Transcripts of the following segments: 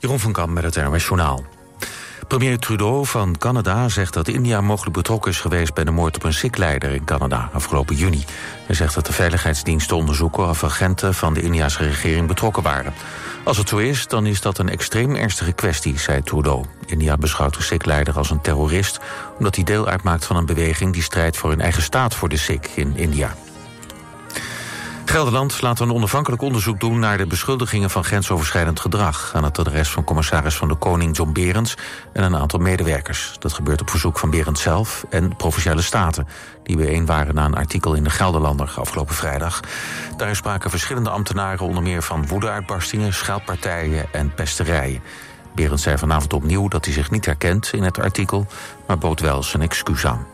Jeroen van Kam met het NOS Journaal. Premier Trudeau van Canada zegt dat India mogelijk betrokken is geweest... bij de moord op een Sikh-leider in Canada afgelopen juni. Hij zegt dat de veiligheidsdiensten onderzoeken... of agenten van de Indiase regering betrokken waren. Als het zo is, dan is dat een extreem ernstige kwestie, zei Trudeau. India beschouwt de Sikh-leider als een terrorist... omdat hij deel uitmaakt van een beweging... die strijdt voor een eigen staat voor de Sikh in India. Gelderland laat een onafhankelijk onderzoek doen naar de beschuldigingen van grensoverschrijdend gedrag aan het adres van commissaris van de Koning John Berends en een aantal medewerkers. Dat gebeurt op verzoek van Berends zelf en Provinciale Staten, die bijeen waren na een artikel in de Gelderlander afgelopen vrijdag. Daar spraken verschillende ambtenaren onder meer van woedeuitbarstingen, scheldpartijen en pesterijen. Berends zei vanavond opnieuw dat hij zich niet herkent in het artikel, maar bood wel zijn excuus aan.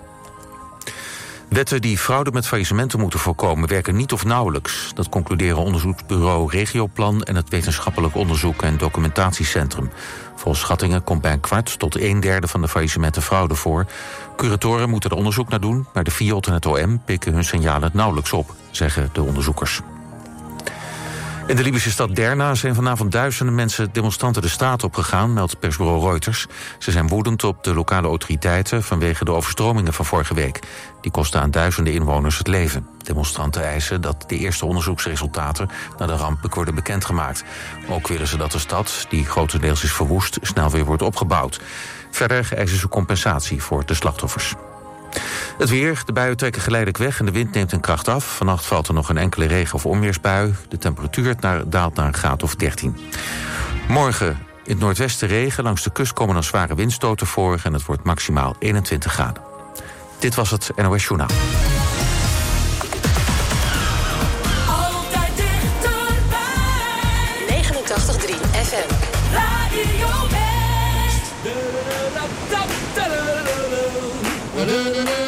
Wetten die fraude met faillissementen moeten voorkomen werken niet of nauwelijks. Dat concluderen onderzoeksbureau Regioplan en het Wetenschappelijk Onderzoek en Documentatiecentrum. Volgens schattingen komt bij een kwart tot een derde van de faillissementen fraude voor. Curatoren moeten er onderzoek naar doen, maar de FIOT en het OM pikken hun signalen nauwelijks op, zeggen de onderzoekers. In de Libische stad Derna zijn vanavond duizenden mensen demonstranten de straat opgegaan, meldt persbureau Reuters. Ze zijn woedend op de lokale autoriteiten vanwege de overstromingen van vorige week. Die kosten aan duizenden inwoners het leven. Demonstranten eisen dat de eerste onderzoeksresultaten naar de ramp worden bekendgemaakt. Ook willen ze dat de stad, die grotendeels is verwoest, snel weer wordt opgebouwd. Verder eisen ze compensatie voor de slachtoffers. Het weer, de buien trekken geleidelijk weg en de wind neemt een kracht af. Vannacht valt er nog een enkele regen- of onweersbui. De temperatuur daalt naar een graad of 13. Morgen in het noordwesten regen. Langs de kust komen dan zware windstoten voor... en het wordt maximaal 21 graden. Dit was het NOS Journaal. Altijd dichterbij. 89.3 FM. Radio da da da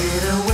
get away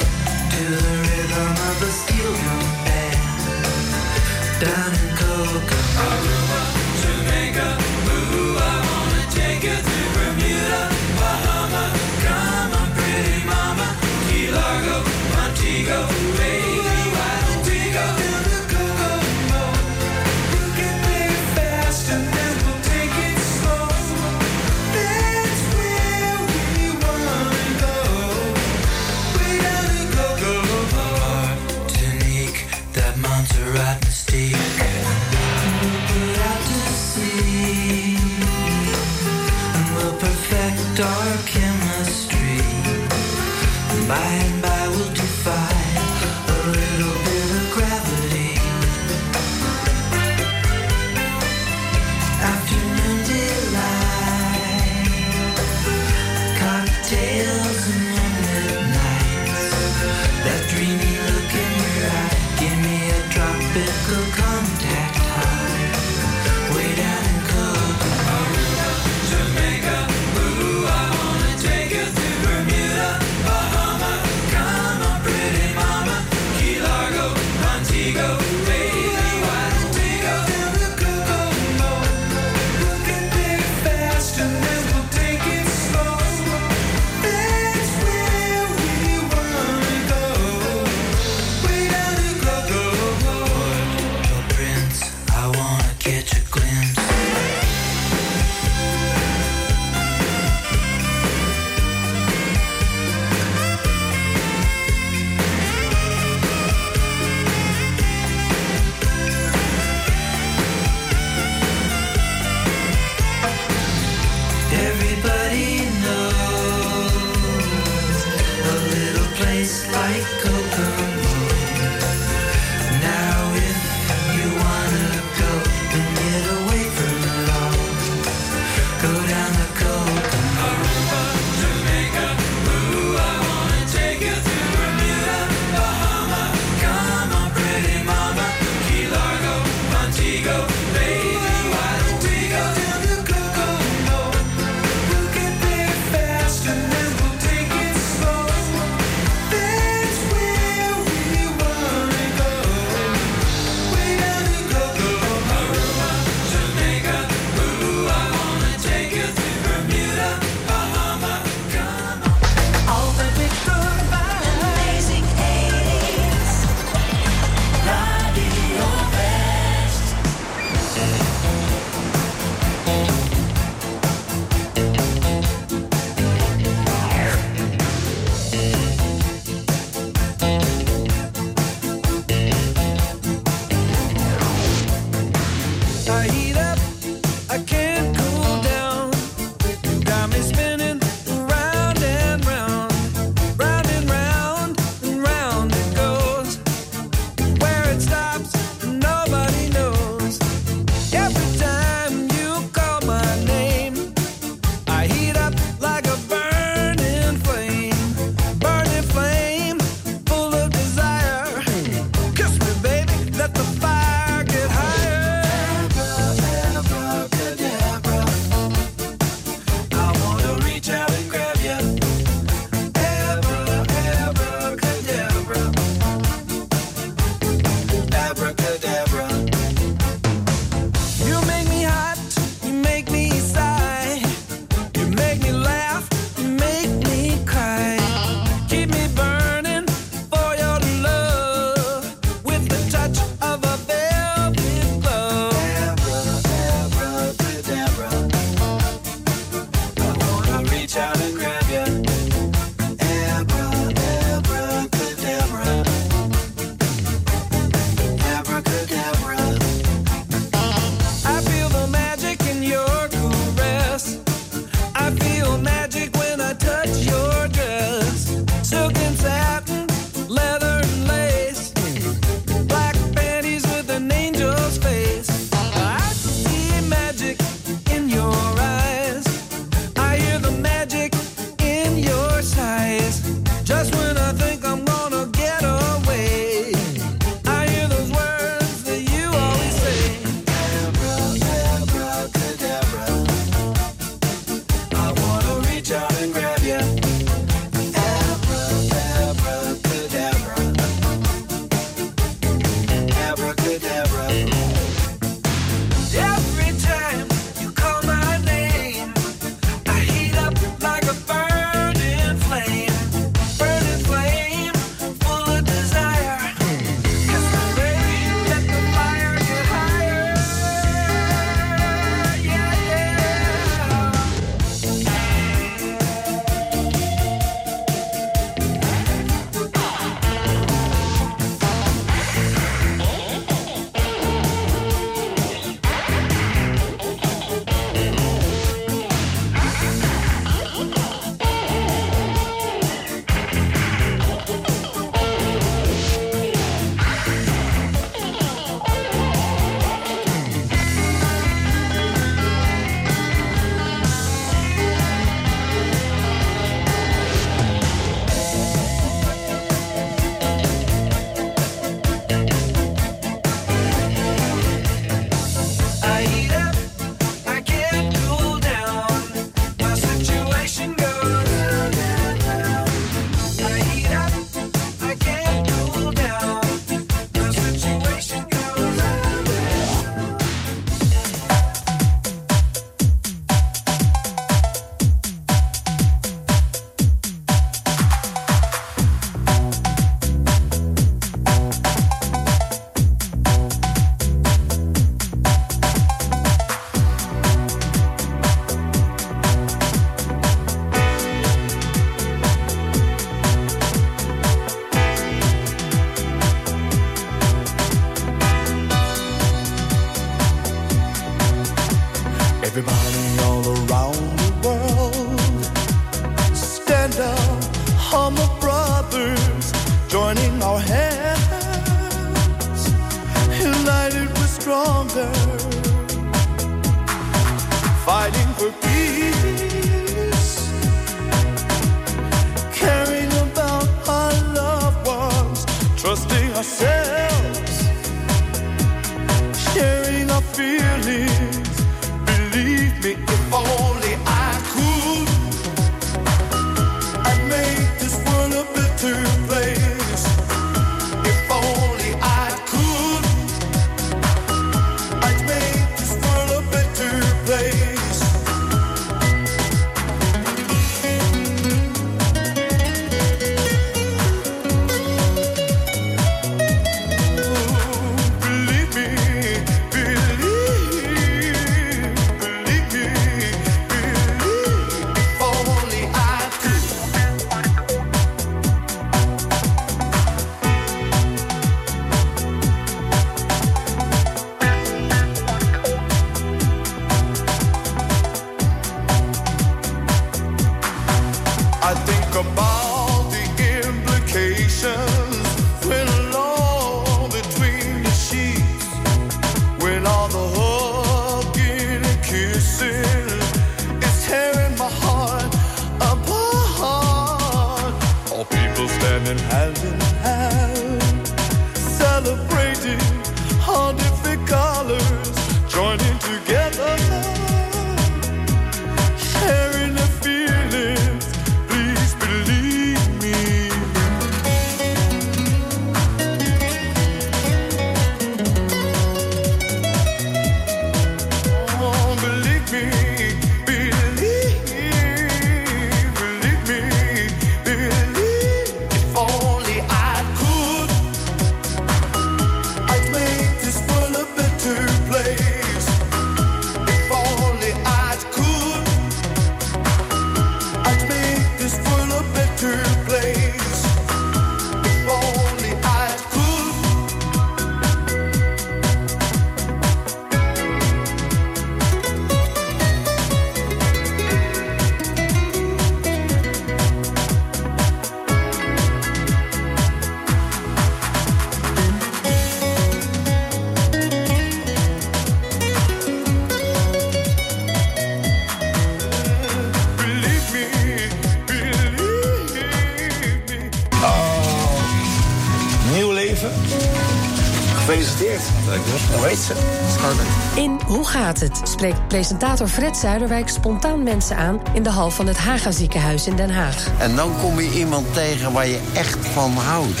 spreekt presentator Fred Zuiderwijk spontaan mensen aan in de hal van het Haga ziekenhuis in Den Haag. En dan kom je iemand tegen waar je echt van houdt.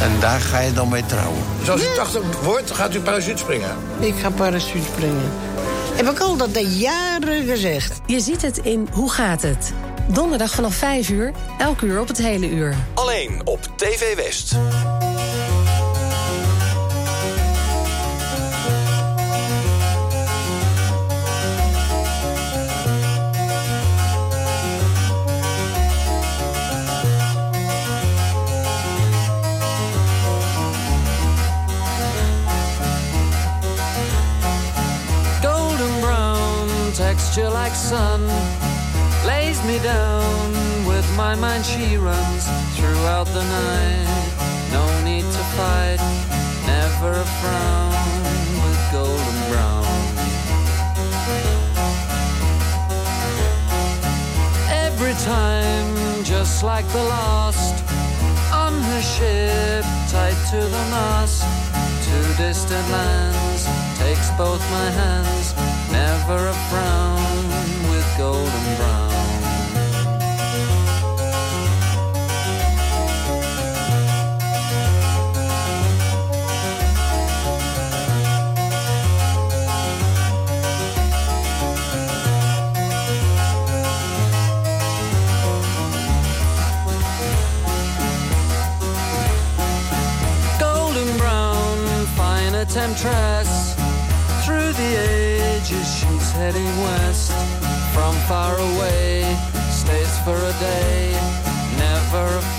En daar ga je dan mee trouwen. Zoals u 80 wordt, gaat u parachute springen. Ik ga parachute springen. Heb ik al dat de jaren gezegd. Je ziet het in Hoe gaat het? Donderdag vanaf 5 uur, elk uur op het hele uur. Alleen op TV West. Runs throughout the night. No need to fight never a frown with golden brown. Every time just like the last on her ship tied to the mast to distant lands takes both my hands never a frown with golden brown fine. Through the ages, she's heading west. From far away, stays for a day. Never a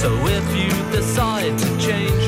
So if you decide to change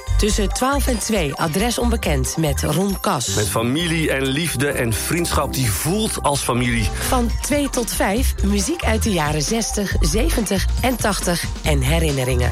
Tussen 12 en 2 adres onbekend met Ron Kas. Met familie en liefde en vriendschap die voelt als familie. Van 2 tot 5 muziek uit de jaren 60, 70 en 80 en herinneringen.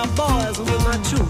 My boys with my troops,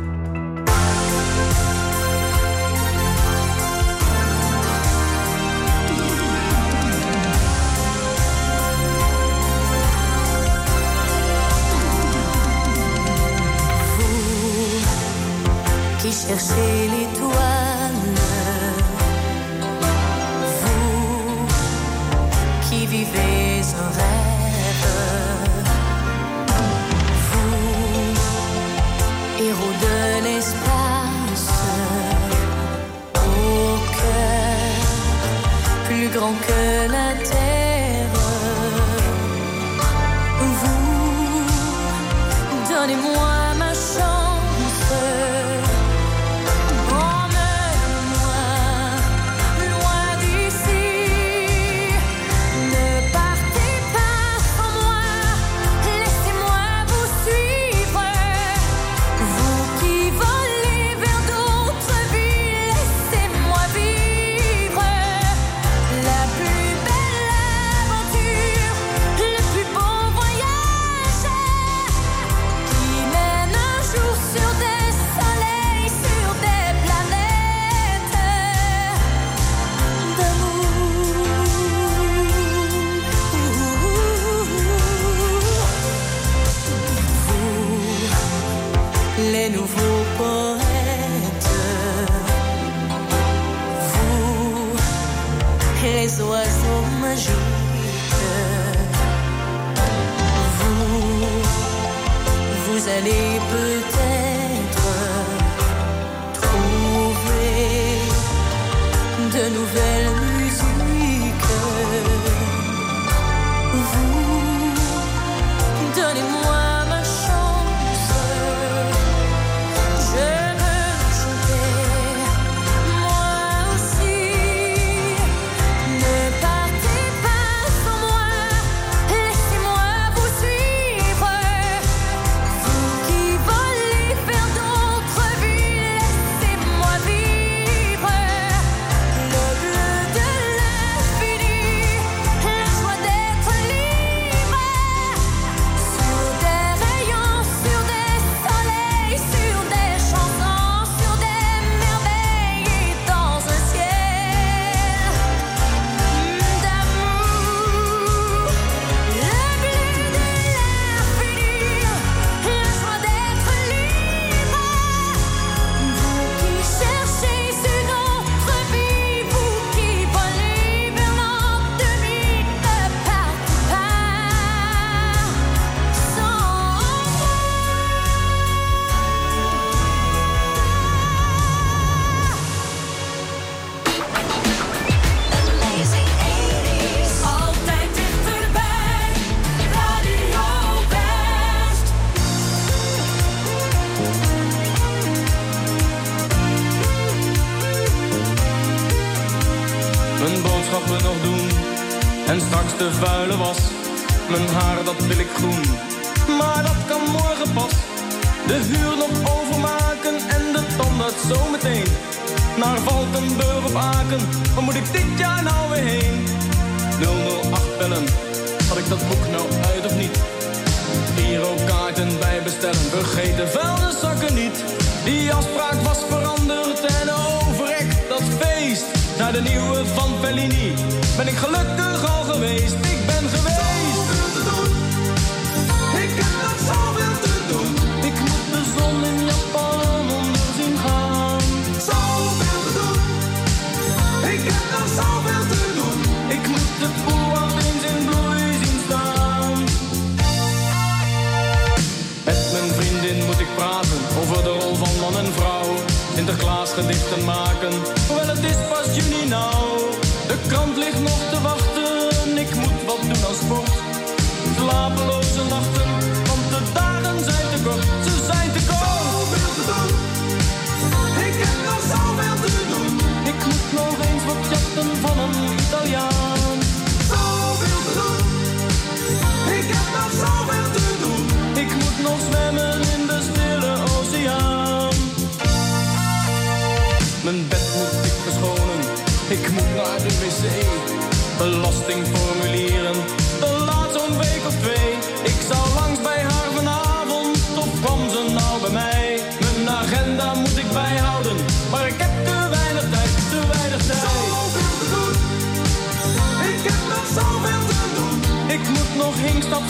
Maar dat kan morgen pas. De huur nog overmaken en de tandarts zometeen. Naar Valkenburg of Aken, waar moet ik dit jaar nou weer heen? 008 bellen, had ik dat boek nou uit of niet? Girokaarten bij bestellen, vergeet de vuilniszakken niet. Die afspraak was veranderd en overrekt dat feest. Naar de nieuwe van Fellini ben ik gelukkig al geweest. Sinterklaas gedichten maken, hoewel het is pas juni nou. De krant ligt nog te wachten, ik moet wat doen aan sport. Slapeloze nachten, want de dagen zijn te kort, ze zijn te kort. Zoveel te doen, ik heb nog zoveel te doen. Ik moet nog eens wat jatten van een Italiaan. Zoveel te doen, ik heb nog zoveel te doen. Ik moet nog zwemmen Mijn bed moet ik verschonen, ik moet naar de wc. Belastingformulieren, dat laat zo'n week of twee. Ik zou langs bij haar vanavond, of kwam ze nou bij mij? Mijn agenda moet ik bijhouden, maar ik heb te weinig tijd, te weinig tijd. Zoveel te doen, ik heb nog zoveel te doen. Ik moet nog hinkstap